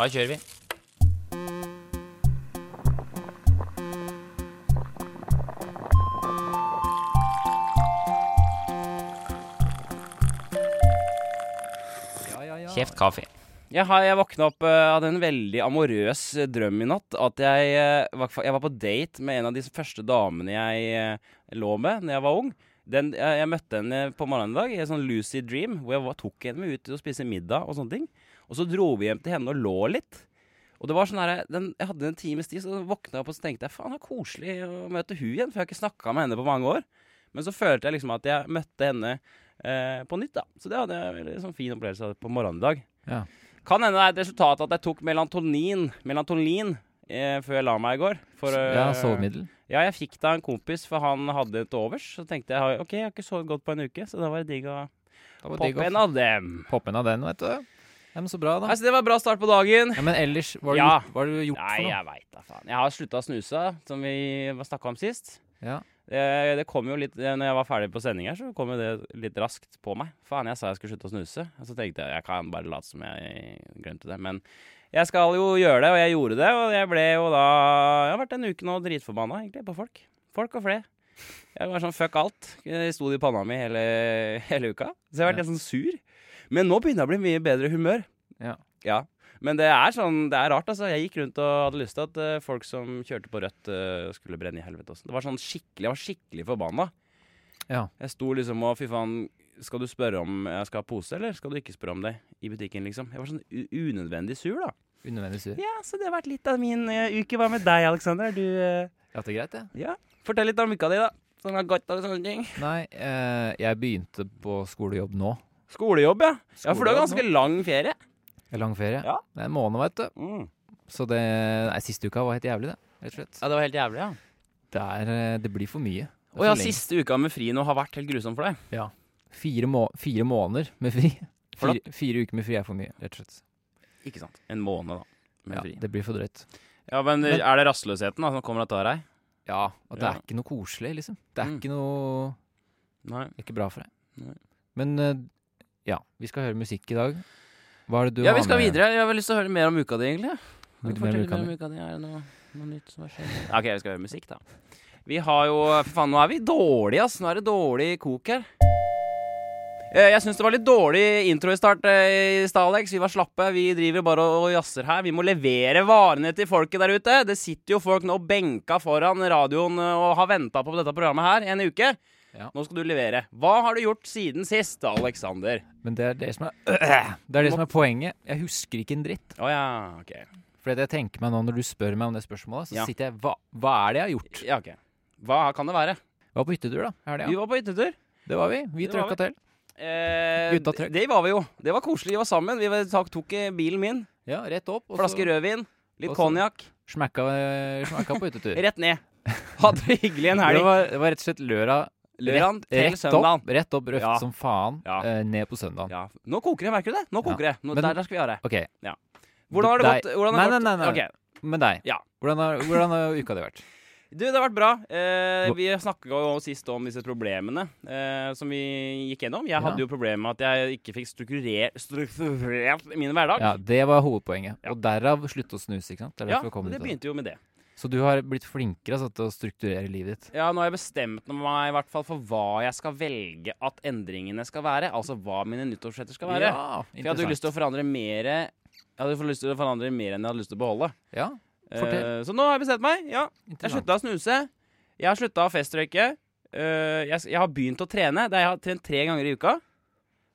Da kjører vi. Kjeft kaffe. Jeg, har, jeg våkna opp uh, av en veldig amorøs eh, drøm i natt. At jeg, uh, var, jeg var på date med en av de første damene jeg uh, lå med Når jeg var ung. Den, jeg, jeg møtte henne på morgenen i dag i en sånn lucid dream, hvor jeg var, tok henne med ut og spise middag og sånne ting. Og så dro vi hjem til henne og lå litt. Og det var sånn her, den, Jeg hadde en times tid, så våkna jeg opp og så tenkte jeg, faen, det er koselig å møte hun igjen. For jeg har ikke snakka med henne på mange år. Men så følte jeg liksom at jeg møtte henne eh, på nytt, da. Så det hadde jeg en veldig sånn fin opplevelse på morgenen i dag. Ja. Kan hende det er et resultat at jeg tok melatonin, melantonin eh, før jeg la meg i går. For, eh, ja, sovemiddel. Ja, jeg fikk da en kompis, for han hadde et overs. Så tenkte jeg ok, jeg har ikke sovet godt på en uke, så da var det digg å poppe en av dem. Poppe en av den, vet du. Ja, men så bra, da. Altså, det var bra start på dagen. Ja, men ellers, hva har du Ja. gjort, hva har du gjort Nei, for noe? jeg veit da faen. Jeg har slutta å snuse, som vi snakka om sist. Ja. Det, det kom jo litt eh, Når jeg var ferdig på sending her, så kom jo det litt raskt på meg. Faen, jeg sa jeg skulle slutte å snuse. Og så tenkte jeg jeg kan bare late som jeg glemte det. Men jeg skal jo gjøre det, og jeg gjorde det. Og jeg ble jo da Jeg har vært en uke nå dritforbanna egentlig på folk. Folk og fle. Jeg var sånn fuck alt. Det sto det i panna mi hele, hele uka. Så jeg har vært Ja. litt sånn sur. Men nå begynner jeg å bli mye bedre humør. Ja. Ja. Men det er sånn, det er rart, altså. Jeg gikk rundt og hadde lyst til at uh, folk som kjørte på rødt, uh, skulle brenne i helvete også. Det var sånn skikkelig, Jeg var skikkelig forbanna. Ja. Jeg sto liksom og Fy faen, skal du spørre om jeg skal ha pose, eller skal du ikke spørre om det i butikken, liksom? Jeg var sånn unødvendig sur, da. Unødvendig sur. Ja, så det har vært litt av min uh, uke. Hva med deg, Aleksander? Du Ja, det er greit, det. Ja, fortell litt om uka di, da. Som har gått og sånne ting. Nei, jeg begynte på skolejobb nå. Skolejobb, ja. Ja, for du har ganske lang ferie. Er lang ferie. Ja. Det er en måned, vet du. Mm. Så det Nei, siste uka var helt jævlig, det. Rett og slett. Ja, det var helt jævlig, ja. Det, er, eh, det blir for mye. Å ja, siste uka med fri nå har vært helt grusom for deg. Ja. Fire, må fire måneder med fri. Fire, fire uker med fri er for mye, rett og slett. Ikke sant. En måned, da. Med Ja, fri. det blir for drøyt. Ja, men, Men- er det rastløsheten da, som kommer og tar deg? Ja, og det Ja. er ikke noe koselig, liksom. Det er Mm. ikke noe Nei. Det er ikke bra for deg. Nei. Men eh, ja, vi skal høre musikk i dag. Hva er det du Ja, har vi skal med? videre. Jeg har lyst til å høre mer om uka di, egentlig. Vil Fortell mer om uka di. Er det noe, noe nytt som har skjedd? Ok, vi skal høre musikk, da. Vi har jo For faen, nå er vi dårlige, ass. Nå er det dårlig kok her. Eh, Jeg syns det var litt dårlig intro i start eh, i stad, Alex. Vi var slappe. Vi driver bare og og jazzer her. Vi må levere varene til folket der ute. Det sitter jo folk nå benka foran radioen eh, og har venta på dette programmet her en uke. Ja. Nå skal du levere. Hva har du gjort siden sist, Alexander? Men det er det som er Det er det som er poenget. Jeg husker ikke en dritt. Oh, ja, ok. For det jeg tenker meg nå når du spør meg om det spørsmålet, så Ja. sitter jeg hva, hva er det jeg har gjort? Ja, ok. Hva kan det være? Vi Var på hyttetur, da. Er det, Vi var på hyttetur. Det var vi. Vi Det trøkka til. Eh, Gutta trøkk. Det var vi jo. Det var koselig. Vi var sammen. Vi tok, tok eh, bilen min. Ja, rett opp. Og Flaske rødvin. Litt konjakk. smekka, smekka på hyttetur. Rett ned. Hadde det hyggelig en Det helg. var, det var rett og slett lørdag. Lørdag til søndag. rett opp røft Ja. som faen. Ja. Uh, ned på søndagen. Ja. Nå koker det, merker du det? Nå koker det. Nå, Men- der, der skal vi ha det. OK. Hvordan har det gått? Har Nei, nei, nei, nei. Okay. Med deg. Ja. Hvordan har, hvordan har uka di vært? Du, det har vært bra. Eh, vi snakka jo sist om disse problemene eh, som vi gikk gjennom. Jeg Ja. hadde jo problemer med at jeg ikke fikk strukturert, strukturert min hverdag. Ja, Det var hovedpoenget. Ja. Og derav slutte å snuse. ikke sant? Ja, det begynte jo med det. Så du har blitt flinkere altså, til å strukturere livet ditt. Ja, nå har jeg bestemt meg i hvert fall for hva jeg skal velge at endringene skal være. Altså hva mine nyttårsforsetter skal være. Ja, For jeg hadde jo lyst til å forandre mer Jeg hadde lyst til å forandre mer enn jeg hadde lyst til å beholde. Ja, Fortell. Eh, så nå har jeg bestemt meg. Ja, jeg slutta å snuse. Jeg har slutta å festrøyke. Uh, jeg, jeg har begynt å trene. Det er, jeg har trent tre ganger i uka.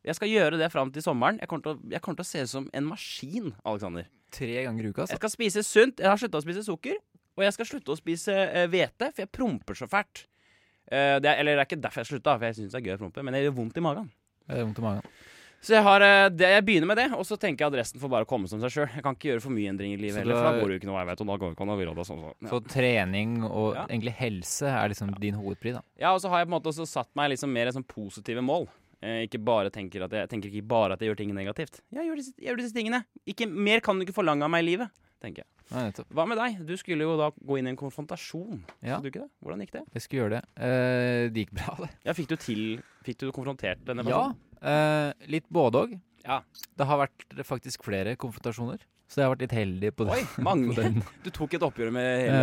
Jeg skal gjøre det fram til sommeren. Jeg kommer til jeg kommer til å se ut som en maskin, Alexander. Tre ganger i uka, Jeg altså. skal spise sunt. Jeg har slutta å spise sukker. Og jeg skal slutte å spise eh, hvete, for jeg promper så fælt. Eh, det er, eller det er ikke derfor jeg slutta, for jeg syns det er gøy å prompe, men det gjør vondt i magen. Det er vondt i magen. Så jeg, har, eh, det, jeg begynner med det, og så tenker jeg at resten får bare komme som seg sjøl. Jeg kan ikke gjøre for mye endringer i livet heller, for da går det jo ikke noe vei, vet og Da går ikke det gå sånn, sånn. Ja. Så trening og Ja. egentlig helse er liksom din hovedpri, da. ja, og så har jeg på en måte også satt meg liksom mer sånn positive mål. Jeg ikke bare tenker at jeg, jeg tenker ikke bare at jeg gjør ting negativt. Jeg gjør disse, jeg gjør disse tingene. Ikke, mer kan du ikke forlange av meg i livet, tenker jeg. Ja. Hva med deg? Du skulle jo da gå inn i en konfrontasjon. Ja. Du ikke det? Hvordan gikk det? Jeg skulle gjøre det. Eh, det gikk bra, det. Ja, Fikk du til Fikk du konfrontert denne Ja. personen? eh, litt både òg. Ja. Det har vært faktisk flere konfrontasjoner. Så jeg har vært litt heldig på, Oi, den- på mange. Du tok et oppgjør med hele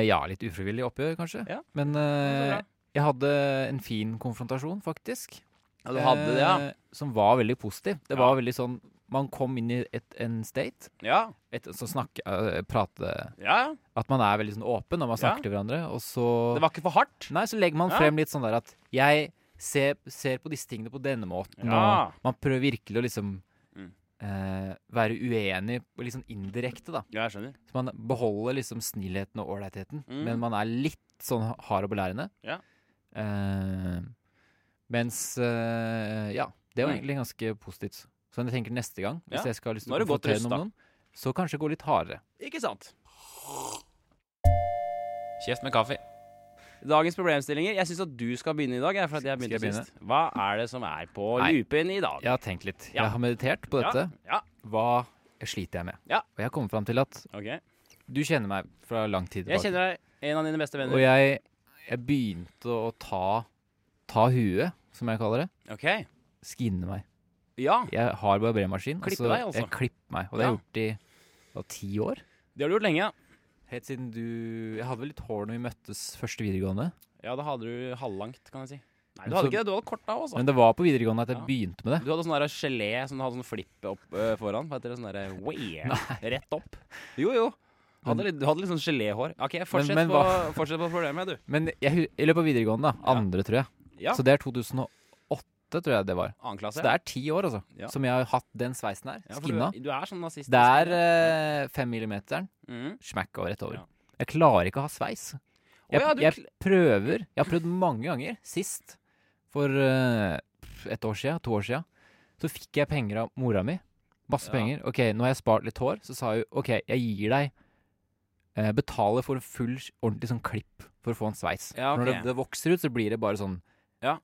Eh, ja, litt ufrivillig oppgjør, kanskje. Ja. Men eh, jeg hadde en fin konfrontasjon, faktisk. Ja, du hadde det, ja. Eh, Som var veldig positiv. Det Ja. var veldig sånn Man kom inn i et, en state, Ja. et, så snakke, uh, prate ja. At man er veldig sånn åpen når man Ja. snakker til hverandre, og så Det var ikke for hardt. Nei, så legger man Ja. frem litt sånn der at jeg ser, ser på disse tingene på denne måten, Ja. og man prøver virkelig å liksom Mm. uh, være uenig og litt sånn indirekte, da. Ja, jeg skjønner. Så man beholder liksom snillheten og ålreitheten, Mm. men man er litt sånn hard og belærende. Ja. Uh, mens Ja, det var Mm. egentlig ganske positivt. Så jeg tenker neste gang, hvis Ja. jeg skal ha lyst Nå til er å du godt konfrontere noen, så kanskje gå litt hardere. Ikke sant? Kjeft med kaffe. Dagens problemstillinger. Jeg syns at du skal begynne i dag. jeg, For at jeg Skal begynte jeg sist. Hva er det som er på Nei. loopen i dag? Jeg har tenkt litt. Ja. Jeg har meditert på dette. Ja. Hva sliter jeg med? Ja. Og jeg har kommet fram til at Ok. du kjenner meg fra lang tid Jeg tilbake. kjenner deg. En av dine beste Og venner. jeg, jeg begynte å ta, ta huet, som jeg kaller det. Ok. Skinne meg. Ja, Jeg har barbermaskin. Klippe og så- deg, altså? Jeg klipper meg. Og det har jeg gjort i ti år. det har du gjort lenge. ja. Helt siden du Jeg hadde vel litt hår når vi møttes første videregående. Ja, da hadde du halvlangt, kan jeg si. Nei, du Men hadde så- ikke det. Du hadde kort da, også. Men det var på videregående at jeg Ja. begynte med det. Du hadde sånn gelé som du hadde sånn flipp opp uh, foran. Hva heter det? Sånn derre way, Rett opp. Jo, jo. Du hadde litt, du hadde litt sånn geléhår. OK, fortsett, men på, fortsett på problemet, du. Men jeg, i løpet av videregående, da. Ja. Andre, tror jeg. Ja. Så det er 2008, tror jeg det var. Annen klasse. Så det er ti år, altså. Ja. Som jeg har hatt den sveisen her. ja, Skinna. Du, du er sånn nazist. Det er eh, fem millimeteren. mm. Smack over rett over. Ja. Jeg klarer ikke å ha sveis. Jeg, ja, du jeg prøver Jeg har prøvd mange ganger. Sist, for uh, et år siden, to år siden, så fikk jeg penger av mora mi. Masse penger. Ok, nå har jeg spart litt hår, så sa hun OK, jeg gir deg uh, Betaler for en full, ordentlig sånn klipp for å få en sveis. Ja, okay. Når det, det vokser ut, så blir det bare sånn Ja.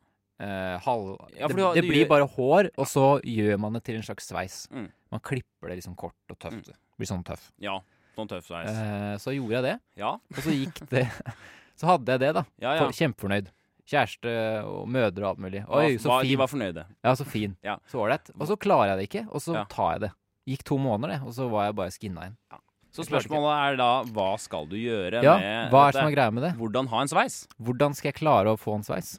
Eh, halv Ja, Det, det blir bare hår, og så gjør man det til en slags sveis. Mm. Man klipper det liksom kort og tøft. Det blir sånn tøff. Ja. Sånn tøff sveis. Uh, så gjorde jeg det, ja. og så gikk det Så hadde jeg det, da. Ja, ja. Kjempefornøyd. Kjæreste og mødre og alt mulig. Oi, så fin. De var fornøyde. Ja, så fin. Ja. Så ålreit. Og så klarer jeg det ikke, og så Ja. tar jeg det. Gikk to måneder, det, og så var jeg bare skinna inn. Så spørsmålet er da hva skal du gjøre Ja, med hva er det som er greia med det? Hvordan ha en sveis? Hvordan skal jeg klare å få en sveis?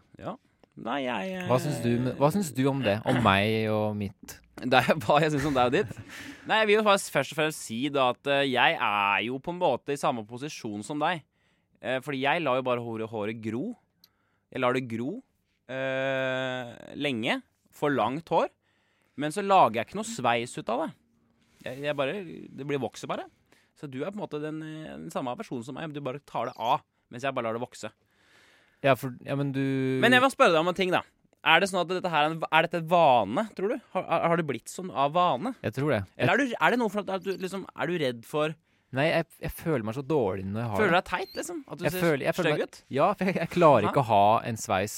Nei, jeg jeg Hva syns du, hva syns du om det? Om meg og mitt Det er hva jeg syns om deg og ditt. Nei, jeg vil jo faktisk først og fremst si da at eh, jeg er jo på en måte i samme posisjon som deg. Eh, fordi jeg lar jo bare håret, håret gro. Jeg lar det gro eh, lenge. For langt hår. Men så lager jeg ikke noe sveis ut av det. Jeg, jeg bare, det blir vokser bare. Så du er på en måte den, eh, den samme versjonen som meg. Du bare tar det av, mens jeg bare lar det vokse. Ja, for Ja, men du Men jeg må spørre deg om en ting, da. Er det sånn at dette her er, en, er dette et vane, tror du? Har, har det blitt sånn av vane? Jeg tror det. Eller er, du, er det noe for at du liksom Er du redd for nei, jeg, jeg føler meg så dårlig når jeg har Føler du deg teit, liksom? At du Jeg ser stygg ut? Ja, for jeg, jeg klarer Aha. ikke å ha en sveis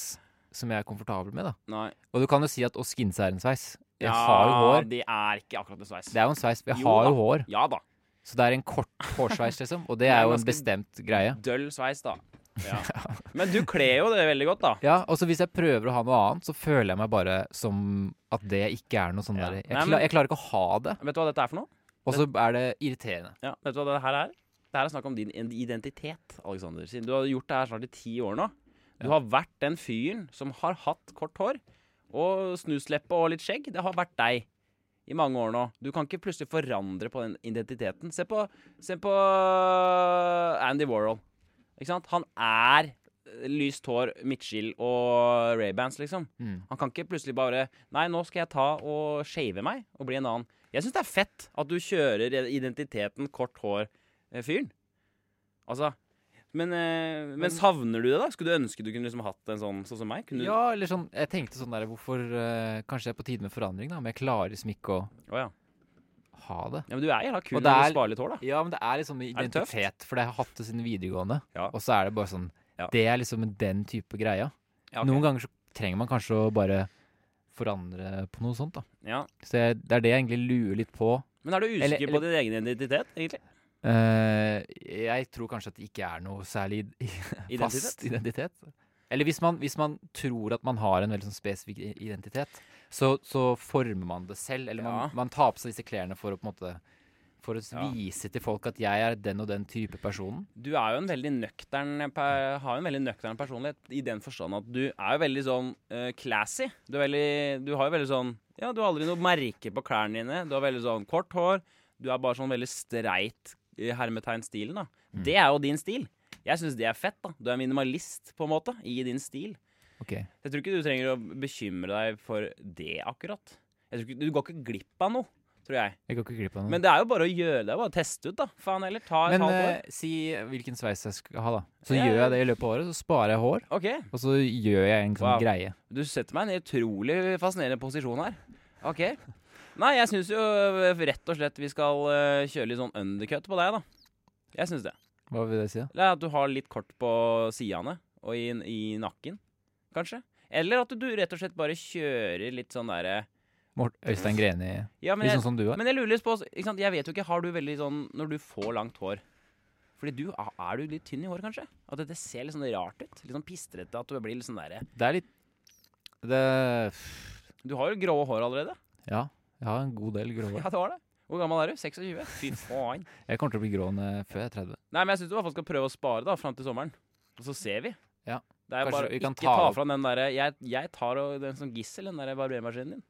som jeg er komfortabel med, da. Nei. Og du kan jo si at å skinne seg er en sveis. Jeg ja, har jo hår. det er ikke akkurat en sveis. Det er jo en sveis. Jeg Jo har jo hår. Ja da. Så det er en kort hårsveis, liksom. Og det er jo en bestemt greie. Døll sveis, da. Ja. Men du kler jo det veldig godt, da. Ja, og så hvis jeg prøver å ha noe annet, så føler jeg meg bare som at det ikke er noe sånn Ja. der jeg, Nei, kla, men- jeg klarer ikke å ha det. Vet du hva dette er for noe? Og så er det irriterende. Ja, vet du hva det her er? Det her er snakk om din identitet, Alexander. Siden du har gjort det her snart i ti år nå. Du Ja. har vært den fyren som har hatt kort hår og snusleppe og litt skjegg. Det har vært deg i mange år nå. Du kan ikke plutselig forandre på den identiteten. Se på, se på Andy Warhol. Ikke sant? Han er lyst hår, midtskill og Ray-Bans, liksom. Mm. Han kan ikke plutselig bare Nei, nå skal jeg ta og shave meg og bli en annen. Jeg syns det er fett at du kjører identiteten kort hår-fyren. Altså men, eh, men, Men- savner du det, da? Skulle du ønske du kunne liksom hatt en sånn sånn som meg? Kunne Ja, eller sånn Jeg tenkte sånn der Hvorfor uh, Kanskje det er på tide med forandring, da. Med liksom ikke å Å, ja. Ha det. ja, men du er jævla kul det når er- du sparer litt hår, da. Ja, men det er liksom identitet. For det har hatt det siden videregående. Ja. Og så er det bare sånn Ja. Det er liksom den type greia. Ja, okay. Noen ganger så trenger man kanskje å bare forandre på noe sånt, da. ja. Så jeg, det er det jeg egentlig lurer litt på. Men er du usikker Eller- på din egen identitet, egentlig? Uh, jeg tror kanskje at det ikke er noe særlig identitet? fast Identitet? identitet. Eller hvis man, hvis man tror at man har en veldig sånn spesifikk identitet, så, så former man det selv. Eller man, man tar på seg disse klærne for å på en måte For å Ja. vise til folk at jeg er den og den type personen. Du er jo en veldig nøktern har jo en veldig nøktern personlighet i den forstand at du er jo veldig sånn uh, classy. Du, er veldig, du har jo veldig sånn Ja, du har aldri noe merke på klærne dine. Du har veldig sånn kort hår. Du er bare sånn veldig streit i hermetegnstilen, da. Mm. Det er jo din stil. Jeg syns det er fett, da. Du er minimalist, på en måte, i din stil. Ok. Jeg tror ikke du trenger å bekymre deg for det, akkurat. Ikke, du går ikke glipp av noe, tror jeg. Jeg går ikke glipp av noe. Men det er jo bare å gjøre det. bare å teste ut, da. Faen heller. Ta et Men halvt år. eh, si hvilken sveis jeg skal ha, da. Så Ja, gjør jeg det i løpet av året. Så sparer jeg hår, okay. og så gjør jeg en sånn Wow. greie. Du setter meg i en utrolig fascinerende posisjon her. OK. Nei, jeg syns jo øh, rett og slett vi skal øh, kjøre litt sånn undercut på deg, da. Jeg syns det. Hva vil det si? da? Det er At du har litt kort på sidene og i, i nakken, kanskje. Eller at du rett og slett bare kjører litt sånn derre Øystein Greni, Ja, litt sånn som du er? men jeg lurer litt på? Jeg vet jo ikke, har du veldig sånn Når du får langt hår Fordi du, er du litt tynn i håret, kanskje? At det ser litt sånn rart ut? Litt sånn pistrete? At du blir litt sånn derre Det er litt Det Du har jo grå hår allerede. Ja. Jeg har en god del grå hår. Ja, du har det. Hvor gammel er du? 26? Fy faen. Jeg kommer til å bli grå før jeg er 30. Nei, men jeg syns du i hvert fall skal prøve å spare da, fram til sommeren. Og så ser vi. Ja. Det er Kanskje bare vi kan ikke ta ta opp- fra den derre jeg, jeg tar og den som gissel, den derre barbermaskinen din.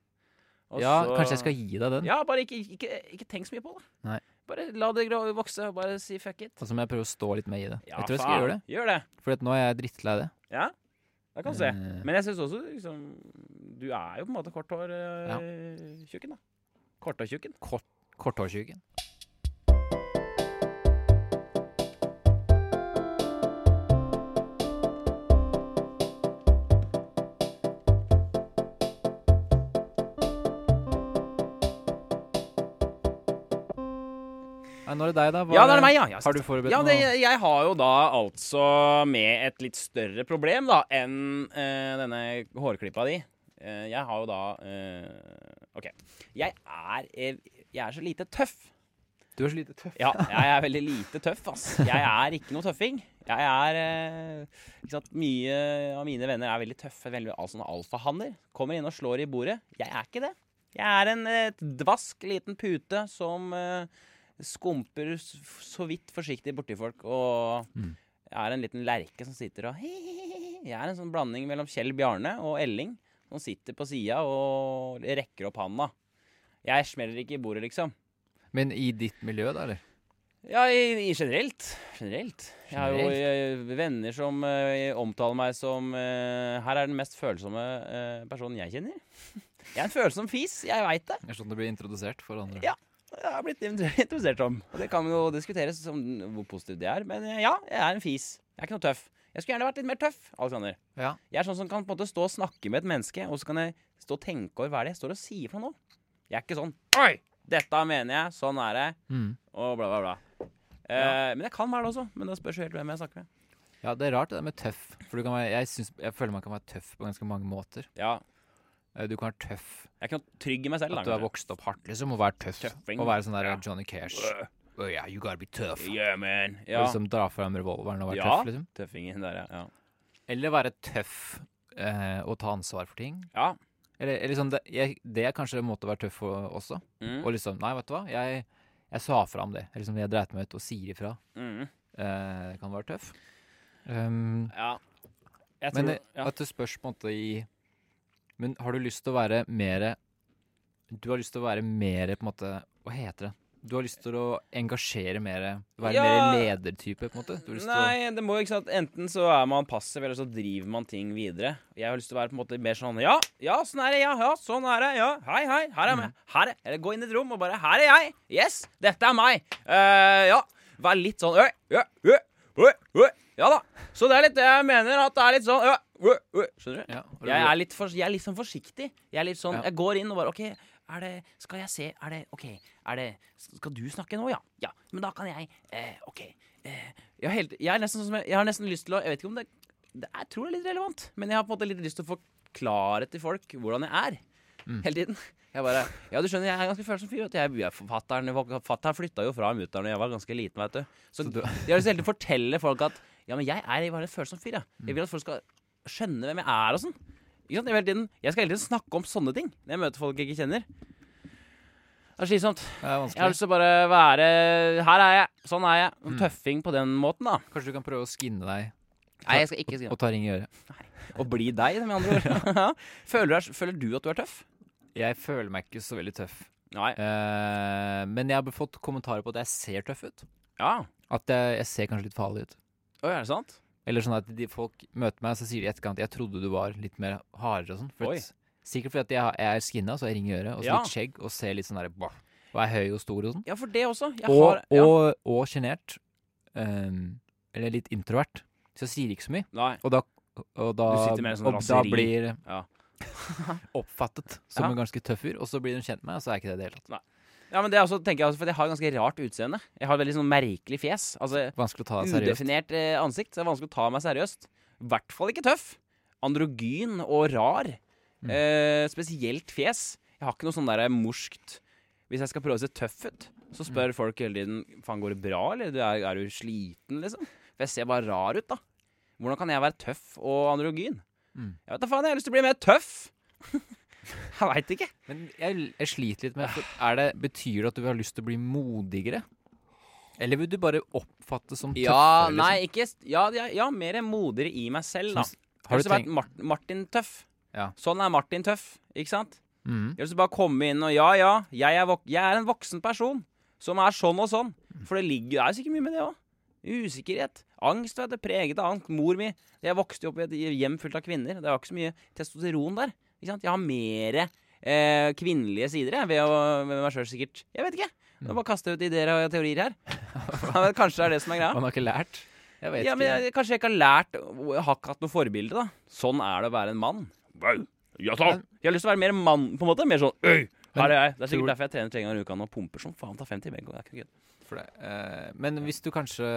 Og Ja, så- kanskje jeg skal gi deg den? Ja, bare ikke, ikke, ikke tenk så mye på det. Nei. Bare la det vokse, og bare si fuck it. Og så må jeg prøve å stå litt med i det. Ja, jeg tror jeg skal faen. gjøre det. Gjør det. For at nå er jeg drittlei det. Ja, det kan du se. Eh, Men jeg syns også liksom Du er jo på en måte korthår-tjukken, da. Korthårtjukken. Korthårtjuken. Nå er det deg, da. Hva Ja, det er meg, ja. Jeg, Har du forberedt Ja, det, noe? jeg har jo da altså med et litt større problem da enn eh, denne hårklippa di. Eh, jeg har jo da eh, OK. Jeg er, eh, jeg er så lite tøff. Du er så lite tøff. Ja, jeg er veldig lite tøff, ass. Jeg er ikke noe tøffing. Jeg er eh, ikke sant, Mye av mine venner er veldig tøffe. Veldig al sånne alfahanner. Kommer inn og slår i bordet. Jeg er ikke det. Jeg er en eh, dvask liten pute som eh, skumper så vidt forsiktig borti folk. Og Mm. jeg er en liten lerke som sitter og Jeg er en sånn blanding mellom Kjell Bjarne og Elling. Som sitter på sida og rekker opp handa. Jeg smeller ikke i bordet, liksom. Men i ditt miljø, da, eller? Ja, i, i generelt. Generelt. Jeg har jo eh, venner som eh, omtaler meg som uh, Her er den mest følsomme uh, personen jeg kjenner. Jeg er en følsom fis, jeg veit det. Det er sånn du blir introdusert for andre. Ja. Jeg har blitt interessert om. Og det kan jo diskuteres som hvor positivt det er. Men eh, ja, jeg er en fis. Jeg er ikke noe tøff. Jeg skulle gjerne vært litt mer tøff, Alexander. Ja. Jeg er sånn som kan på en måte stå og snakke med et menneske, og så kan jeg stå og tenke over hva er det jeg står og sier for noe. Jeg er ikke sånn Oi! Dette mener jeg. Sånn er det. Mm. Og bla, bla, bla. Eh, Men jeg kan være det også. Men det spørs jo helt hvem jeg snakker med. Ja, det er rart det der med tøff. For du kan være, jeg, synes, jeg føler man kan være tøff på ganske mange måter. Ja, Du kan være tøff. Jeg kan trygge trygg i meg selv. At du har vokst opp hardt, liksom. Og være tøff. Tøffing. Og være sånn der Ja. Johnny Cash. Oh, yeah, you gotta be tough. Yeah, man. Og Ja. liksom dra fram revolveren og være Ja. tøff, liksom. Tøffingen der, ja. ja. Eller være tøff eh, og ta ansvar for ting. Ja. Eller, eller sånn, det, jeg, det er kanskje en måte å være tøff også. Mm. Og liksom Nei, vet du hva, jeg, jeg sa fra om det. Liksom, jeg dreit meg ut og sier ifra. Mm. Eh, kan være tøff. Um, ja. Jeg men tror det, at det spørs på en måte i Men har du lyst til å være mer Du har lyst til å være mer på en måte Hva heter det? Du har lyst til å engasjere mer Være Ja. mer ledertype, på en måte? Nei, det må jo ikke sant Enten så er man passiv, eller så driver man ting videre. Jeg har lyst til å være på en måte mer sånn Ja, ja, sånn er det. Ja, ja, sånn er det. Ja, hei, hei. Her er jeg. Her er Eller gå inn i et rom og bare Her er jeg. Yes, dette er meg. Uh, ja. Vær litt sånn Øy, øy, øy, øy, øy. Ja da. Så det er litt det jeg mener, at det er litt sånn øy. Skjønner du? ja, Jeg er litt, for, jeg er litt sånn forsiktig. Jeg er litt sånn. Jeg går inn og bare OK, er det Skal jeg se Er det OK, er det Skal du snakke nå, ja? Ja. Men da kan jeg eh, OK. Eh, jeg, helt, jeg, er nesten som jeg, jeg har nesten lyst til å Jeg vet ikke om det, det Jeg tror det er litt relevant, men jeg har på en måte litt lyst til å forklare til folk hvordan jeg er. Mm. Hele tiden. Jeg bare Ja, du skjønner, jeg er ganske følsom fyr. fatteren, fatteren flytta jo fra mutter'n da jeg var ganske liten, vet du. Så, Så du- jeg har lyst til å fortelle folk at Ja, men jeg er bare en følsom fyr, Ja. Jeg vil at folk skal skjønne hvem jeg er og sånn. Jeg, jeg skal hele tiden snakke om sånne ting når jeg møter folk jeg ikke kjenner. Det er slitsomt. Det er Jeg har lyst til å bare være Her er jeg. Sånn er jeg. Mm. Tøffing på den måten, da. Kanskje du kan prøve å skinne deg Nei, jeg skal ikke skinne. og ta ring i øret. Og bli deg, med andre ord. føler, du, føler du at du er tøff? Jeg føler meg ikke så veldig tøff. Eh, men jeg har fått kommentarer på at jeg ser tøff ut. Ja. At jeg, jeg ser kanskje litt farlig ut. Oi, er det sant? Eller sånn at de folk møter meg, så sier de i etterkant Jeg trodde du var litt mer hardere og sånn. For at, sikkert fordi at jeg, jeg er skinna, så har jeg ring i øret, og så Ja. litt skjegg, og ser litt sånn derre Og er høy og stor og sånn. Ja, for det også. Jeg Og, har ja. og, og sjenert. Um, eller litt introvert. Så jeg sier ikke så mye. Nei. Og da, og da, Du sitter med en sånn og da blir Ja. oppfattet som Ja. en ganske tøff fyr, og så blir de kjent med meg, og så er ikke det i det hele tatt. Ja, men det er også, tenker jeg også, for jeg har ganske rart utseende. Jeg har veldig sånn merkelig fjes. Altså Vanskelig å ta seriøst. udefinert eh, ansikt. Så det er vanskelig å ta meg seriøst. I hvert fall ikke tøff. Androgyn og rar. Mm. Eh, spesielt fjes. Jeg har ikke noe sånn der morskt Hvis jeg skal prøve å se tøff ut, så Mm. spør folk hele tiden Faen, går det bra, eller Du er, er du sliten, liksom? For jeg ser bare rar ut, da. Hvordan kan jeg være tøff og androgyn? Mm. Jeg vet da faen, jeg har lyst til å bli mer tøff. jeg veit ikke. Men jeg, jeg sliter litt med er det, Betyr det at du har lyst til å bli modigere? Eller vil du bare oppfattes som tøffere? Ja, liksom? nei, ikke Ja, ja, ja mer modigere i meg selv, da. Har du tenkt Mart Martin Tøff. Ja. Sånn er Martin Tøff, ikke sant? Mm. Jeg vil bare komme inn og ja, ja, jeg er, jeg er en voksen person som er sånn og sånn. For det ligger det er sikkert mye med det òg. Usikkerhet. Angst, vet du. Preget av angst. Mor mi Jeg vokste jo opp i et hjem fullt av kvinner. Det var ikke så mye testosteron der. Ikke sant? Jeg har mer eh, kvinnelige sider jeg, ved, å, ved meg sjøl, sikkert. Jeg vet ikke. Nå bare kaster jeg ut ideer og teorier her. Men Kanskje det er det som er greia. Man har ikke lært? Jeg vet Ja, men ikke. jeg, Kanskje jeg ikke har lært Jeg har ikke hatt noe forbilde, da. Sånn er det å være en mann. Vel, Ja takk! Jeg har lyst til å være mer mann, på en måte. Mer sånn Øy! Her er jeg. Det er sikkert derfor jeg trener tre ganger i uka nå og pumper som faen. Tar 50 benk. Det er ikke kødd. For det. Eh, men hvis du kanskje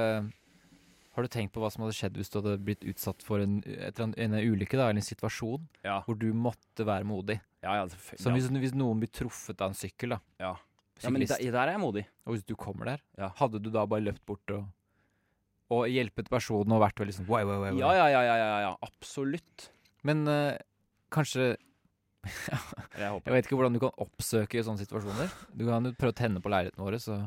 Har du tenkt på hva som hadde skjedd hvis du hadde blitt utsatt for en, annet- en ulykke da, eller en situasjon Ja. hvor du måtte være modig? Ja, ja. Som hvis, hvis noen blir truffet av en sykkel, da. Ja. ja, men der, der er jeg modig. Og hvis du kommer der, Ja. hadde du da bare løpt bort og, og hjulpet personen og vært veldig sånn wow, wow, wow, wow. Ja, ja, ja, ja, ja, ja. Absolutt. Men uh, kanskje jeg. Jeg vet ikke hvordan du kan oppsøke sånne situasjoner. Du kan jo prøve å tenne på leiligheten våre, så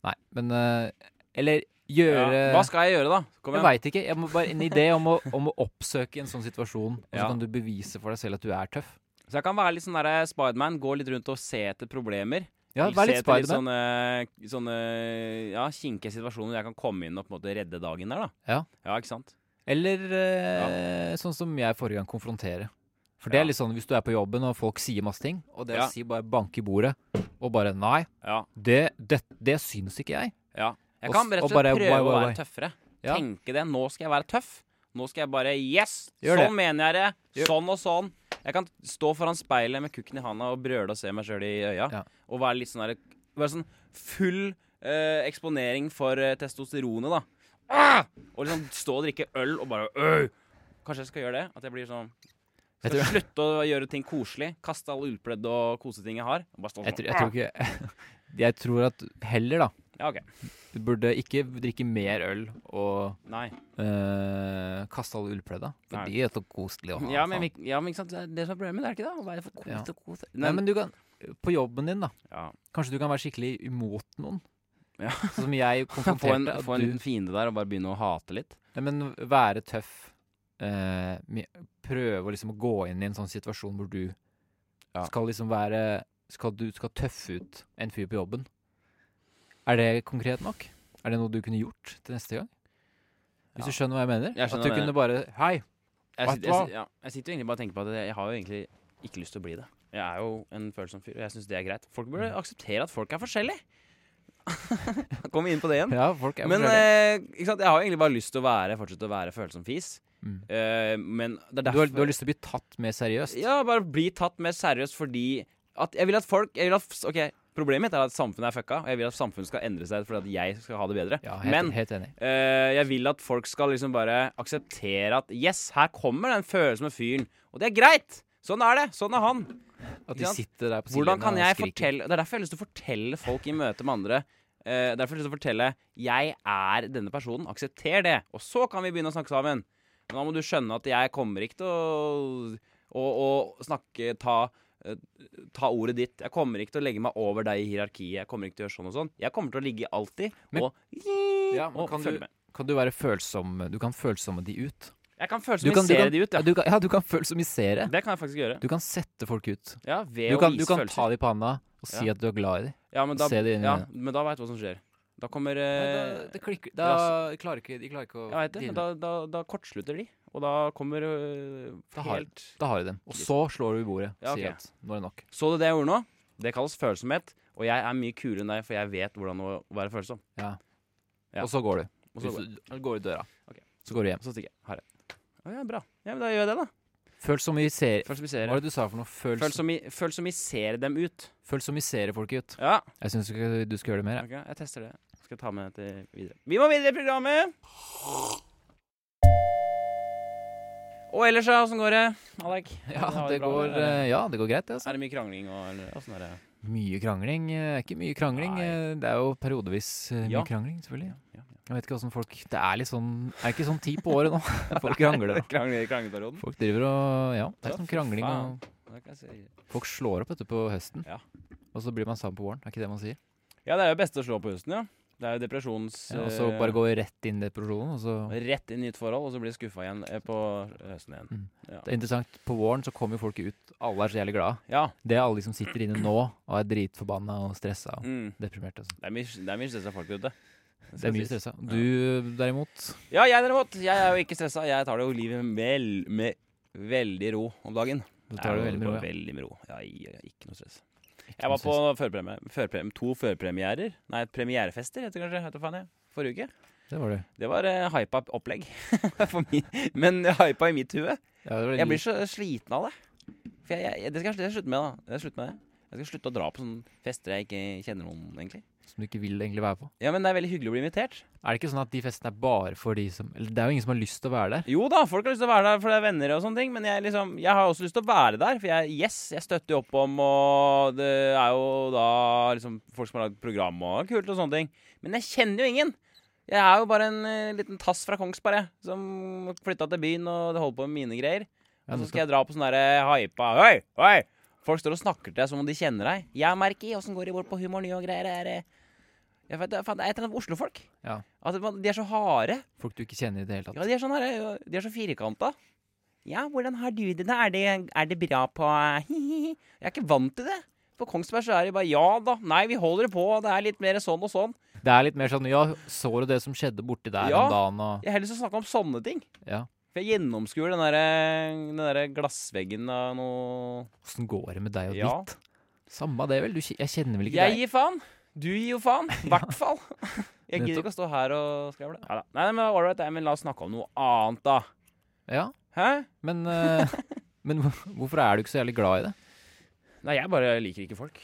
Nei, men uh, Eller gjøre Ja. Hva skal jeg gjøre, da? Kom Jeg igjen. veit ikke. Jeg må bare En idé om å, om å oppsøke en sånn situasjon, og så Ja. kan du bevise for deg selv at du er tøff. Så jeg kan være litt sånn der Spiderman. Gå litt rundt og se etter problemer. Ja, vær litt Spiderman. sånne, sånne ja, kinkige situasjoner jeg kan komme inn og på en måte redde dagen der, da. Ja. Ja, ikke sant? Eller eh, sånn som jeg forrige gang, konfrontere. For det er litt sånn hvis du er på jobben og folk sier masse ting, og det å si bare banke i bordet, og bare Nei, Ja. det, det, det syns ikke jeg. ja. Jeg kan rett og slett bare, prøve why, å why, være tøffere. Ja. Tenke det. Nå skal jeg være tøff. Nå skal jeg bare Yes! Gjør sånn det. mener jeg det. Gjør- Sånn og sånn. Jeg kan stå foran speilet med kukken i handa og brøle og se meg sjøl i øya. Ja. Og være litt sånn der Være sånn full eh, eksponering for eh, testosteronet, da. Ah! Og liksom stå og drikke øl og bare øh! Kanskje jeg skal gjøre det? At jeg blir sånn Jeg Skal tror- slutte å gjøre ting koselig. Kaste alle ullpledd og koseting jeg har. Jeg, sånn. tror- jeg tror ikke Jeg tror at heller, da Ja, ok. Du burde ikke drikke mer øl og Nei. eh, kaste alle ullpledda. For Nei. de er så koselige å ha. Ja, men, faen. vi- ja, men ikke sant? Det er det som er problemet, det er ikke det? Å være for kos Ja. og kos. Nei, men du kan På jobben din, da. ja. Kanskje du kan være skikkelig imot noen. Ja. Sånn som jeg få en, konfronterte. få en du- liten fiende der og bare begynne å hate litt. Nei, men være tøff. Eh, mi- prøve å liksom å gå inn i en sånn situasjon hvor du Ja. skal liksom være skal Du skal tøffe ut en fyr på jobben. Er det konkret nok? Er det noe du kunne gjort til neste gang? Hvis du skjønner hva jeg mener? Jeg At du kunne bare Hei! Jeg, sitter, jeg, ja, jeg sitter jo egentlig bare og tenker på at jeg, jeg har jo egentlig ikke lyst til å bli det. Jeg er jo en følsom fyr, og jeg syns det er greit. Folk burde Mm. akseptere at folk er forskjellige. Kom inn på det igjen. Ja, folk er Men eh, ikke sant? jeg har jo egentlig bare lyst til å være fortsette å være følsom fis. Mm. Eh, men det er du, har, du har lyst til å bli tatt mer seriøst? Ja, bare bli tatt mer seriøst fordi at Jeg vil at folk jeg vil at, Ok, Problemet mitt er at samfunnet er fucka, og jeg vil at samfunnet skal endre seg fordi at jeg skal ha det bedre. Ja, helt, Men helt enig. eh, jeg vil at folk skal liksom bare akseptere at Yes, her kommer den følelsen med fyren. Og det er greit! Sånn er det. Sånn er han. At de sitter der på Hvordan kan jeg fortelle Det er derfor jeg har lyst til å fortelle folk i møte med andre uh, Derfor jeg har lyst til å fortelle Jeg er denne personen. Aksepter det. Og så kan vi begynne å snakke sammen. Men da må du skjønne at jeg kommer ikke til å, å, å snakke Ta ta ordet ditt. Jeg kommer ikke til å legge meg over deg i hierarkiet. Jeg kommer ikke til å gjøre sånn og sånn. Jeg kommer til å ligge alltid Men- og, Ja, og følge du- med. Kan du være følsom Du kan følsomme de ut. Jeg kan føle som kan, ser de ut, ja. du kan, ja, du kan følsomisere. Det kan jeg faktisk gjøre. Du kan sette folk ut. Ja, ved Du å kan, du kan ta dem på panna og si Ja. at du er glad i dem. Ja, men da, se det inn i ja, men da veit du hva som skjer. Da kommer Da, eh, det klikker Da klarer ikke de klarer ikke å ja, det. Da, da, da kortslutter de. Og da kommer øh, Da har- helt Da har de dem. Og så slår du i bordet. Ja, Sier ok. at nå er det nok. Så du det jeg gjorde nå? Det kalles følsomhet. Og jeg er mye kulere enn deg, for jeg vet hvordan å være følsom. Ja. Og så går du. Og så, går, du går ut døra. Ok. Så går du hjem. så stikker jeg. Har det. Å ja, bra. Ja, men da gjør jeg det, da. Følsomisere Hva var det du sa for noe? Føls Følsomi, følsomisere dem ut. Følsomisere folk ut. Ja. Jeg syns du skal gjøre det mer. Ja. Ok, jeg tester det. Skal ta med det videre. Vi må videre i programmet! Og ellers, ja, Åssen går det, Alek? Ja, det går, ja, det går greit, det. Altså. Er det mye krangling og eller, åssen er det? Mye krangling. eh, Ikke mye krangling. Nei. eh, Det er jo periodevis eh, mye Ja. krangling, selvfølgelig. Ja, ja. Jeg vet ikke åssen folk Det er litt sånn Er det ikke sånn tid på året nå? Folk krangler. da. krangler i krangleperioden? Folk driver og Ja, det er sånn krangling og. Folk slår opp dette på høsten. Ja. Og så blir man sammen på våren. Er ikke det man sier? Ja, det er jo best å slå på høsten, ja. Det er jo depresjons... Ja, og så eh, bare gå rett inn i depresjonen, og så Rett inn i nytt forhold, og så blir skuffa igjen eh, på høsten igjen. Mm. Ja. Det er interessant. På våren så kommer jo folk ut. Alle er så jævlig glade. ja. Det er alle de som sitter inne nå og er dritforbanna og stressa og Mm. deprimerte. og sånn. Det er mye, det er mye stressa folk ute. Det er mye stressa. Du derimot Ja, jeg derimot. Jeg er jo ikke stressa. Jeg tar det jo livet vel, med veldig ro om dagen. Du tar det veldig med ro, ja. Veldig med ro. Ja, jeg, jeg, ikke noe stress. Jeg var på førpremie, førpremie, to førpremierer. Nei, premierefester heter det kanskje. Heter faen. Forrige uke. Det var det. Det var uh, hypa opplegg. Men hypa i mitt hue. Ja, Jeg blir så sliten av det. For jeg, jeg, det skal jeg slutte med, da. Jeg, med det. jeg skal slutte å dra på sånne fester jeg ikke kjenner noen, egentlig. Som du ikke vil egentlig være på. Ja, men det er veldig hyggelig å bli invitert. Er det ikke sånn at de festene er bare for de som Eller det er jo ingen som har lyst til å være der. Jo da, folk har lyst til å være der for det er venner og sånne ting, men jeg, liksom, jeg har også lyst til å være der. For jeg, yes, jeg støtter jo opp om, og det er jo da liksom folk som har lagd program og kult og sånne ting. Men jeg kjenner jo ingen. Jeg er jo bare en uh, liten tass fra Kongsberg, jeg, som flytta til byen og det holder på med mine greier. Og så skal jeg dra på sånn derre hypa Hei, hei! Folk står og snakker til deg som om de kjenner deg. Jeg merker åssen går det bort på Humor Ny og greier. Er det jeg vet, det er er et eller annet Oslo-folk. Ja. At de er så harde. Folk du ikke kjenner i det hele tatt. Ja, de er sånn her, de er så firkanta. Ja, hvordan har du det da? Er det, er det bra på Jeg er ikke vant til det. På Kongsberg så er det bare ja da. Nei, vi holder det på. Det er litt mer sånn og sånn. Det er litt mer sånn Ja, så du det som skjedde borti der Ja. om dagen, og Jeg har heller lyst til å snakke om sånne ting. Ja. For jeg gjennomskuer den den der glassveggen av noe Åssen går det med deg og Ja. ditt? Samme det, vel. Du, jeg kjenner vel ikke Jeg deg. gir faen. Du gir jo faen. I hvert fall. Jeg gidder ikke å stå her og skravle. Ja, Nei, men all right, men la oss snakke om noe annet, da. Ja, Hæ? men uh, Men hvorfor er du ikke så jævlig glad i det? Nei, jeg bare liker ikke folk.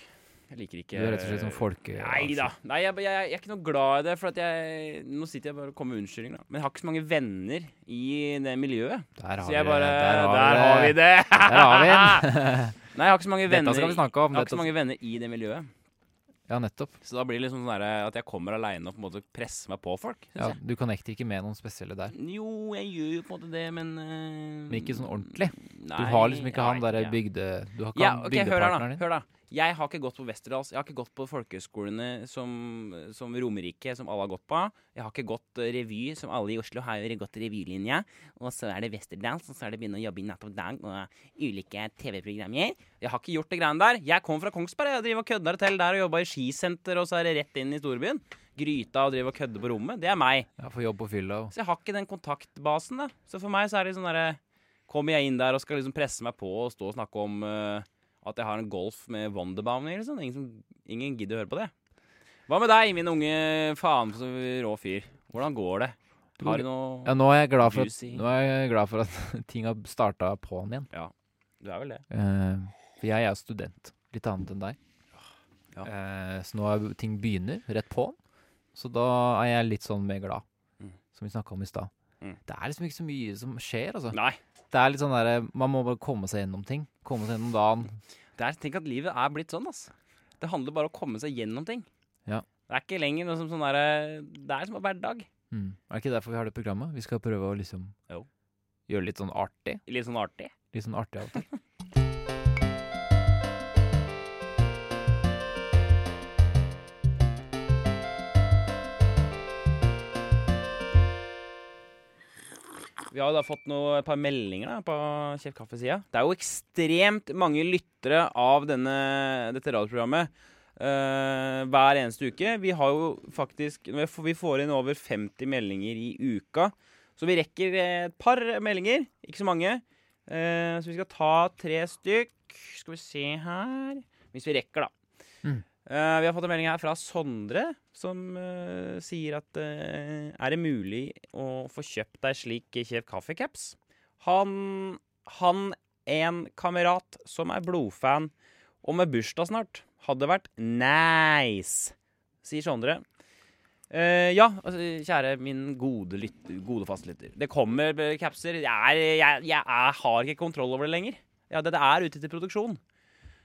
Jeg liker ikke Du er rett og slett sånn folke... Nei da. Nei, jeg, jeg, jeg er ikke noe glad i det. For at jeg Nå sitter jeg bare og kommer med unnskyldninger. Men jeg har ikke så mange venner i det miljøet. Der har Så jeg vi bare har, Der har vi det! Der har vi den! Nei, jeg har ikke så mange venner Dette skal vi snakke om. Jeg har ikke så mange venner i det miljøet. Ja, nettopp. Så da blir det liksom sånn der at jeg kommer aleine og på en måte presser meg på folk. Ja, Ja, du connecter ikke med noen spesielle der. Jo, jeg gjør jo på en måte det, men uh, Men ikke sånn ordentlig. Nei, Du har liksom ikke nei, han derre bygde... Du har ikke Ja, han ok, hør da. bygdepartneren din. hør da Jeg har ikke gått på Westerdals. Jeg har ikke gått på folkehøyskolene som, som Romerike, som alle har gått på. Jeg har ikke gått eh, revy, som alle i Oslo har gått revylinja. Og så er det Westerdals, og så er det begynne å jobbe i Natt og Dag og ulike TV-programmer. Jeg har ikke gjort det greiene der. Jeg kom fra Kongsberg. Jeg driver og kødder til der og jobba i skisenter, og så er det rett inn i storbyen. Gryta og driver og kødder på rommet. Det er meg. Ja, får jobb på fylla Så jeg har ikke den kontaktbasen, da. Så for meg så er det sånn derre Kommer jeg inn der og skal liksom presse meg på og stå og snakke om eh, at jeg har en Golf med Wonderbaner, liksom. Ingen, som, ingen gidder å høre på det. Hva med deg, min unge faen så rå fyr? Hvordan går det? Har du noe Ja, nå er jeg glad for at, nå er jeg glad for at ting har starta på'n igjen. Ja, Du er vel det? Eh, for jeg er student. Litt annet enn deg. Ja. Eh, så nå er ting begynner rett på'n. Så da er jeg litt sånn mer glad, Mm. som vi snakka om i stad. Mm. Det er liksom ikke så mye som skjer, altså. Nei. Det er litt sånn derre Man må bare komme seg gjennom ting. Komme seg gjennom dagen. Det er, tenk at livet er blitt sånn, altså. Det handler bare om å komme seg gjennom ting. Ja. Det er ikke lenger noe som sånn derre Det er som en hverdag. Mm. Er det ikke derfor vi har det programmet? Vi skal prøve å liksom Jo. gjøre litt sånn artig. Litt sånn artig. Litt sånn artig av og til. Vi har jo da fått noe, et par meldinger da, på Kjeft Kaffe-sida. Det er jo ekstremt mange lyttere av denne, dette radioprogrammet Uh, hver eneste uke. Vi har jo faktisk Vi får- inn over 50 meldinger i uka. Så vi rekker et par meldinger. Ikke så mange. Uh, så vi skal ta tre stykk. Skal vi se her Hvis vi rekker, da. Mm. Eh, vi har fått en melding her fra Sondre, som uh, sier at uh, Er det mulig å få kjøpt deg slik Kjev kaffecaps? Han, han en kamerat som er blodfan og med bursdag snart, hadde vært nice, sier Sondre. Ja, altså, kjære min gode, lyt, gode fastlytter. Det kommer capser. Jeg, er, jeg, jeg er, har ikke kontroll over det lenger. Ja, det, det er ute til produksjon.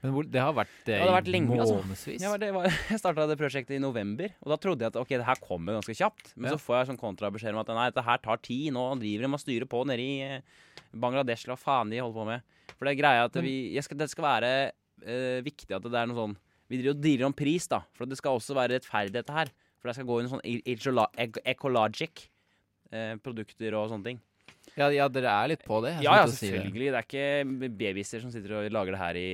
Men hvor, det har vært det, Ja, det har vært månedsvis? altså. månedsvis. Ja, det var, jeg starta det prosjektet i november, og da trodde jeg at ok, det her kommer ganske kjapt. Men Ja. så får jeg sånn kontrabeskjed om at nei, dette her tar tid. Nå driver de og styrer på nede i eh, Bangladesh, hva faen de holder på med. For det er greia at vi, skal, det skal være eh, viktig at det er noe sånn Vi driver og dealer om pris, da. For det skal også være rettferdig, dette her. For det skal gå inn sånn ecolo- ec- ecologic eh, produkter og sånne ting. Ja, ja, dere er litt på det. Ja, ja, selvfølgelig. si det. Det er ikke babyer som sitter og lager det her i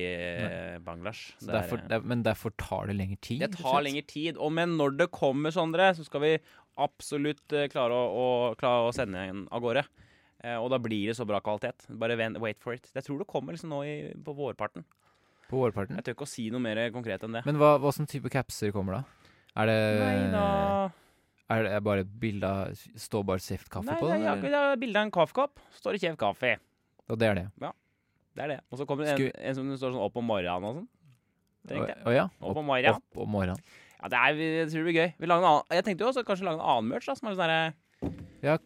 Nei. Bangladesh. Det er, derfor, er, det, men derfor tar det lengre tid? Det tar lengre tid. Og men når det kommer, Sondre, så skal vi absolutt eh, klare å, å, klare å sende en av gårde. Eh, og da blir det så bra kvalitet. Bare wait for it. Jeg tror det kommer liksom nå i, på vårparten. På vårparten? Jeg tør ikke å si noe mer konkret enn det. Men hva, hva slags type capser kommer da? Er det, Nei da er det bare et bilde av Står bare Saft kaffe Nei, på den? jeg ikke- det er bilde av en kaffekopp. Står det Kjev kaffe. Og det er det? Ja. Det er det. Og så kommer det en, en som står sånn opp om morgenen og sånn. Jeg. Å ja? Opp Opp, om morgenen. opp om morgenen. Ja, det er, jeg tror det blir gøy. Vi lager en annen, jeg tenkte jo også kanskje lage en annen merch. da, som er sånn derre Ja,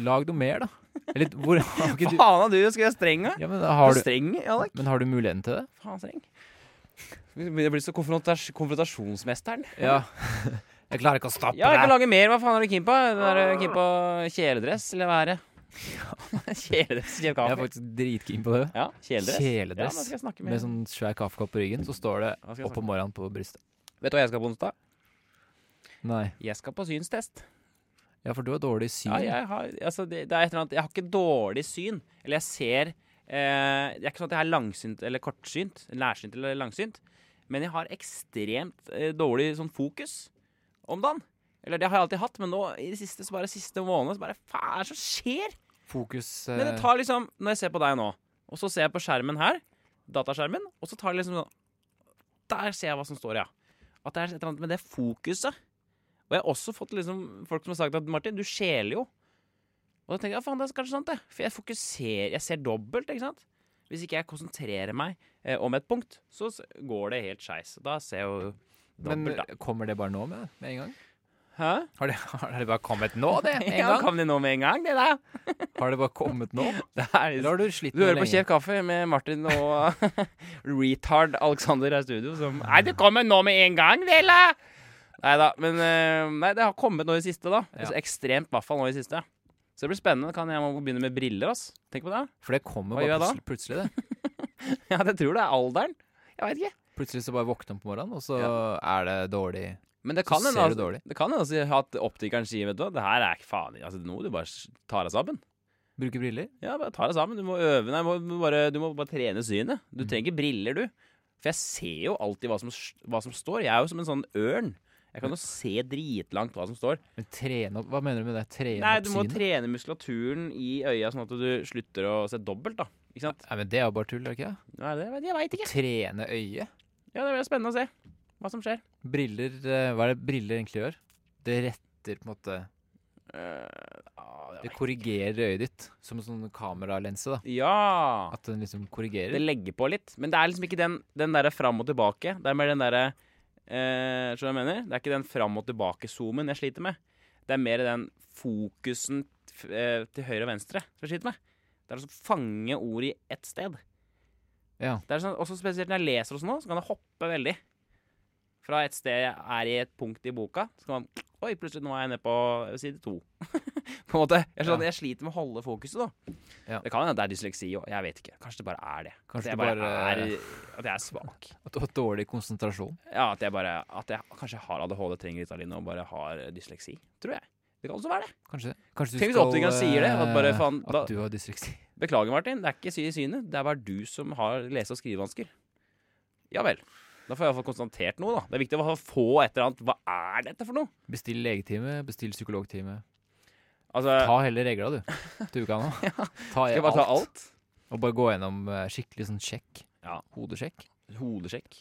lag noe mer, da. Eller hvor har ikke du Faen, du skal være streng, da. ja, men, har Du streng, Alek. men har du muligheten til det? Faen streng. Det blir så konfrontas konfrontasjonsmesteren. Ja. Jeg klarer ikke å stoppe Ja, jeg kan lage mer. Hva faen er du keen på? Du keen på kjeledress, eller hva er det? kjeledress, kjeledress. Jeg er faktisk dritkeen på det. Ja, kjeledress. Ja, Kjeledress nå skal jeg med, med sånn svær kaffekopp på ryggen, så står det opp snakke? morgenen på brystet. Vet du hva jeg skal på onsdag? Nei. Jeg skal på synstest. Ja, for du har dårlig syn. Ja, jeg har, altså, det, det er et eller annet Jeg har ikke dårlig syn. Eller jeg ser eh, Det er ikke sånn at jeg er langsynt eller kortsynt. Nærsynt eller langsynt. Men jeg har ekstremt eh, dårlig sånn fokus om dagen. Eller det har jeg alltid hatt, men nå i det siste så bare siste måned så bare Faen, hva er det som skjer? Fokus Men det eh, tar liksom Når jeg ser på deg nå, og så ser jeg på skjermen her, dataskjermen, og så tar det liksom sånn Der ser jeg hva som står, ja. At det er et eller annet med det fokuset. Og jeg har også fått liksom folk som har sagt at Martin, du skjeler jo. Og da tenker jeg ja, faen, det er kanskje sant, det. For jeg fokuserer Jeg ser dobbelt, ikke sant. Hvis ikke jeg konsentrerer meg eh, om et punkt, så går det helt skeis. Da ser jeg jo Men da. kommer det bare nå med, med en gang? Hæ? Har det, har det bare kommet nå, det? Med en Ja, gang? kom det nå med en gang, det der? Har det bare kommet nå? Det er Eller har du slitt Du med hører på Kjev Kaffe med Martin og retard Alexander her i studio som Nei, det kommer nå med en gang, det, eller? Nei da. Men eh, nei, det har kommet nå i siste, da. Ja. Altså, ekstremt, i hvert fall nå i siste. Så det blir spennende. Kan jeg må begynne med briller, ass. Tenk på det. For det kommer Hva bare plutselig, plutselig, det. Ja, det tror det er alderen. Jeg veit ikke. Plutselig så bare våkner man på morgenen, og så er det dårlig. Men det kan hende altså, det kan hende altså at optikeren sier vet du hva, det her er ikke faen altså, Nå må du bare tar ta deg sammen. Bruker briller. Ja, bare ta deg sammen. Du må øve Nei, du, må bare, du må bare trene synet. Du Mm. trenger ikke briller, du. For jeg ser jo alltid hva som, hva som står. Jeg er jo som en sånn ørn. Jeg kan jo se dritlangt hva som står. Men trene opp Hva mener du med det? Trene Nei, du må synet? trene muskulaturen i øya sånn at du slutter å se dobbelt, da. Ikke sant? Nei, men det er jo bare tull, er det ikke? Nei, det, jeg veit ikke. Trene øyet. Ja, det blir spennende å se hva som skjer. Briller eh, Hva er det briller egentlig gjør? Det retter på en måte Eh, ah, det korrigerer øyet ditt som en sånn kameralense, da. ja. At den liksom korrigerer. Det legger på litt. Men det er liksom ikke den, den derre fram og tilbake. Det er mer den derre eh, Skjønner du hva jeg mener? Det er ikke den fram og tilbake-zoomen jeg sliter med. Det er mer den fokusen eh, til høyre og venstre som jeg sliter med. Det er å fange ord i ett sted. Ja. Det er sånn, også spesielt når jeg leser og sånn, så kan det hoppe veldig. Fra et sted jeg er i et punkt i boka, så kan man Oi, plutselig nå er jeg nede på side to. på en måte. Jeg, skjønner, jeg sliter med å holde fokuset, da. Ja. Det kan hende det er dysleksi òg. Jeg vet ikke. Kanskje det bare er det. Kanskje at jeg bare, bare- er At jeg er svak. At du har dårlig konsentrasjon. Ja, at jeg bare At jeg kanskje har ADHD, trenger Ritalin og bare har dysleksi. Tror jeg. Det kan også være det. Kanskje, kanskje du Tenk hvis optikeren sier det, at bare eh, faen, da- At du har dysleksi. Beklager, Martin. Det er ikke sy i synet. Det er bare du som har lese- og skrivevansker. Ja vel. Da får jeg iallfall konstatert noe, da. Det er viktig å få et eller annet. Hva er dette for noe? Bestill legetime, bestill psykologtime. Altså, Ta heller regla, du. Til uka nå. Ta skal jeg bare ta alt? Og bare gå gjennom eh, skikkelig sånn sjekk. Ja. Hodesjekk. Hodesjekk.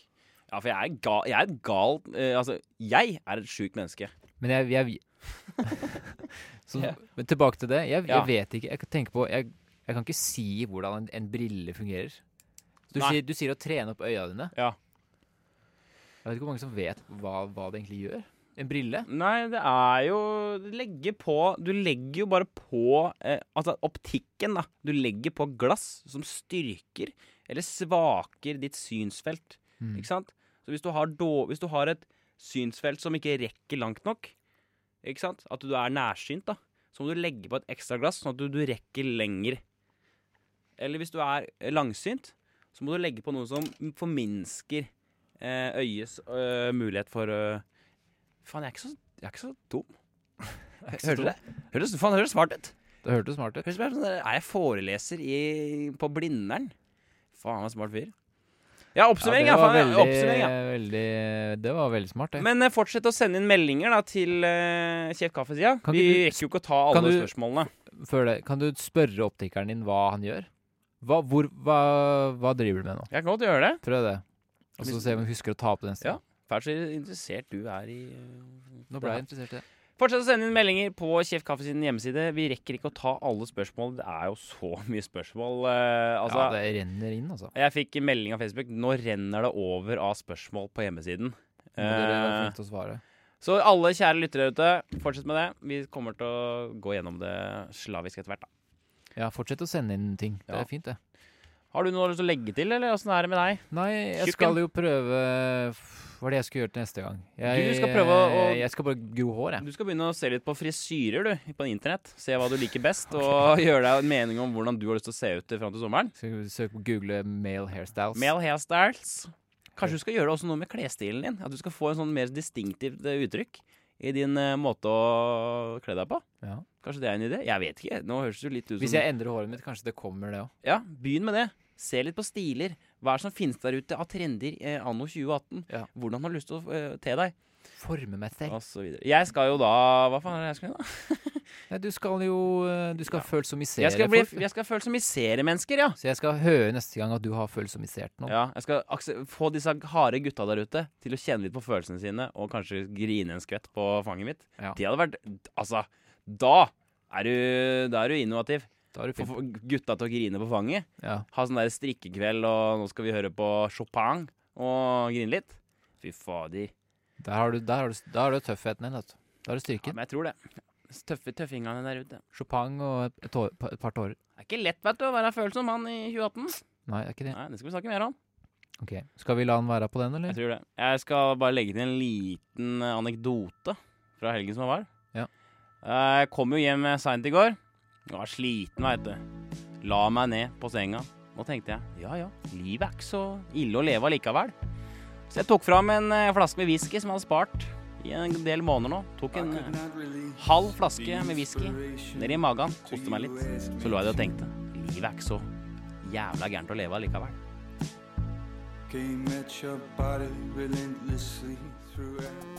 Ja, for jeg er ga, Jeg er et gal uh, Altså, jeg er et sjukt menneske. Men jeg, jeg så, yeah. men Tilbake til det. Jeg, Ja. jeg vet ikke. Jeg kan tenke på Jeg, jeg kan ikke si hvordan en, en brille fungerer. Du sier, du sier å trene opp øya dine. Ja. Jeg vet ikke hvor mange som vet hva, hva det egentlig gjør. En brille? Nei, det er jo Du legger på Du legger jo bare på eh, Altså optikken, da. Du legger på glass som styrker eller svaker ditt synsfelt. Mm. Ikke sant? Så hvis du har, då, hvis du har et synsfelt som ikke rekker langt nok, ikke sant? at du er nærsynt, da, så må du legge på et ekstra glass, sånn at du, du rekker lenger. Eller hvis du er eh, langsynt, så må du legge på noe som forminsker eh, øyets øh, mulighet for øh, Faen, jeg er ikke så, jeg er ikke så dum. Hørte du det? Høres, faen, høres smart ut. Det hørtes smart ut. Høres sånn er jeg foreleser i, på Blindern? Faen, hva smart fyr. Ja, oppsummering. det Ja, var faen, veldig, oppsummering, ja. veldig Det var veldig smart, det. Men eh, fortsett å sende inn meldinger da til uh, Kjeft Kaffe-sida. Vi rekker jo ikke å ta kan alle du- spørsmålene. Før det, kan du spørre optikeren din hva han gjør? Hva, hvor, hva, hva driver du med nå? Jeg kan godt gjøre det. Prøv det. Og så Hvis- se om du husker å ta på den Ja. Fælt så interessert du er i øh, Nå ble jeg interessert i det. Fortsett å sende inn meldinger på Kjeft Kaffe sin hjemmeside. Vi rekker ikke å ta alle spørsmål. Det er jo så mye spørsmål. eh, altså, ja, det renner inn, altså. Jeg fikk melding av Facebook. Nå renner det over av spørsmål på hjemmesiden. Må dere være Eh, flinke til å svare. så alle kjære lyttere ute, fortsett med det. Vi kommer til å gå gjennom det slavisk etter hvert. da. Ja, fortsett å sende inn ting. Det Ja. er fint, det. Har du noe lyst til å legge til, eller åssen er det med deg? Nei, jeg Tjukken. skal jo prøve Hva er det jeg skal gjøre til neste gang? Jeg, Du skal prøve å- Jeg skal bare gro hår, jeg. Du skal begynne å se litt på frisyrer du, på internett. Se hva du liker best, og gjøre deg en mening om hvordan du har lyst til å se ut fram til sommeren. Skal vi søke på Google male hairstyles. Male hairstyles. Kanskje du skal gjøre også noe med klesstilen din? At du skal få en sånn mer distinktivt eh, uttrykk i din eh, måte å kle deg på? Ja. Kanskje det er en idé? Jeg vet ikke. Nå høres det jo litt ut som Hvis jeg endrer håret mitt, kanskje det kommer, det òg. Ja, begynn med det. Se litt på stiler. Hva er det som finnes der ute av trender eh, anno 2018? Ja. Hvordan har du lyst til å eh, te deg? Forme meg selv. Og så videre. Jeg skal jo da Hva faen er det jeg skal gjøre da? Nei, du skal jo eh, Du skal Ja. følsomisere Jeg skal, bli, jeg skal følsomisere mennesker, ja. Så jeg skal høre neste gang at du har følsomisert noe. ja jeg skal få disse harde gutta der ute til å kjenne litt på følelsene sine, og kanskje grine en skvett på fanget mitt. Ja. Det hadde vært Altså, da er du, da er du innovativ. Er få gutta til å grine på fanget. Ja. Ha sånn der strikkekveld, og nå skal vi høre på Chopin og grine litt. Fy fader. Der har du, der har du, der har du tøffheten din, vet du. Da har du Ja, men jeg tror det. Tøffe tøffingene der ute. Chopin og et, et, år, et par tårer. Det er ikke lett vet du, å være følsom mann i 2018. Nei, det er ikke det. Nei, Det skal vi snakke mer om. Ok, Skal vi la han være på den, eller? Jeg tror det. Jeg skal bare legge til en liten eh, anekdote fra helgen som var. Ja. Eh, Jeg kom jo hjem seint i går. Jeg var sliten, veit du. La meg ned på senga. Nå tenkte jeg ja ja, livet er ikke så ille å leve allikevel. Så jeg tok fram en eh, flaske med whisky som jeg hadde spart i en del måneder nå. Tok en eh, halv flaske med whisky ned i magen, koste meg litt. Så lå jeg der og tenkte livet er ikke så jævla gærent å leve allikevel. Came at your body relentlessly throughout.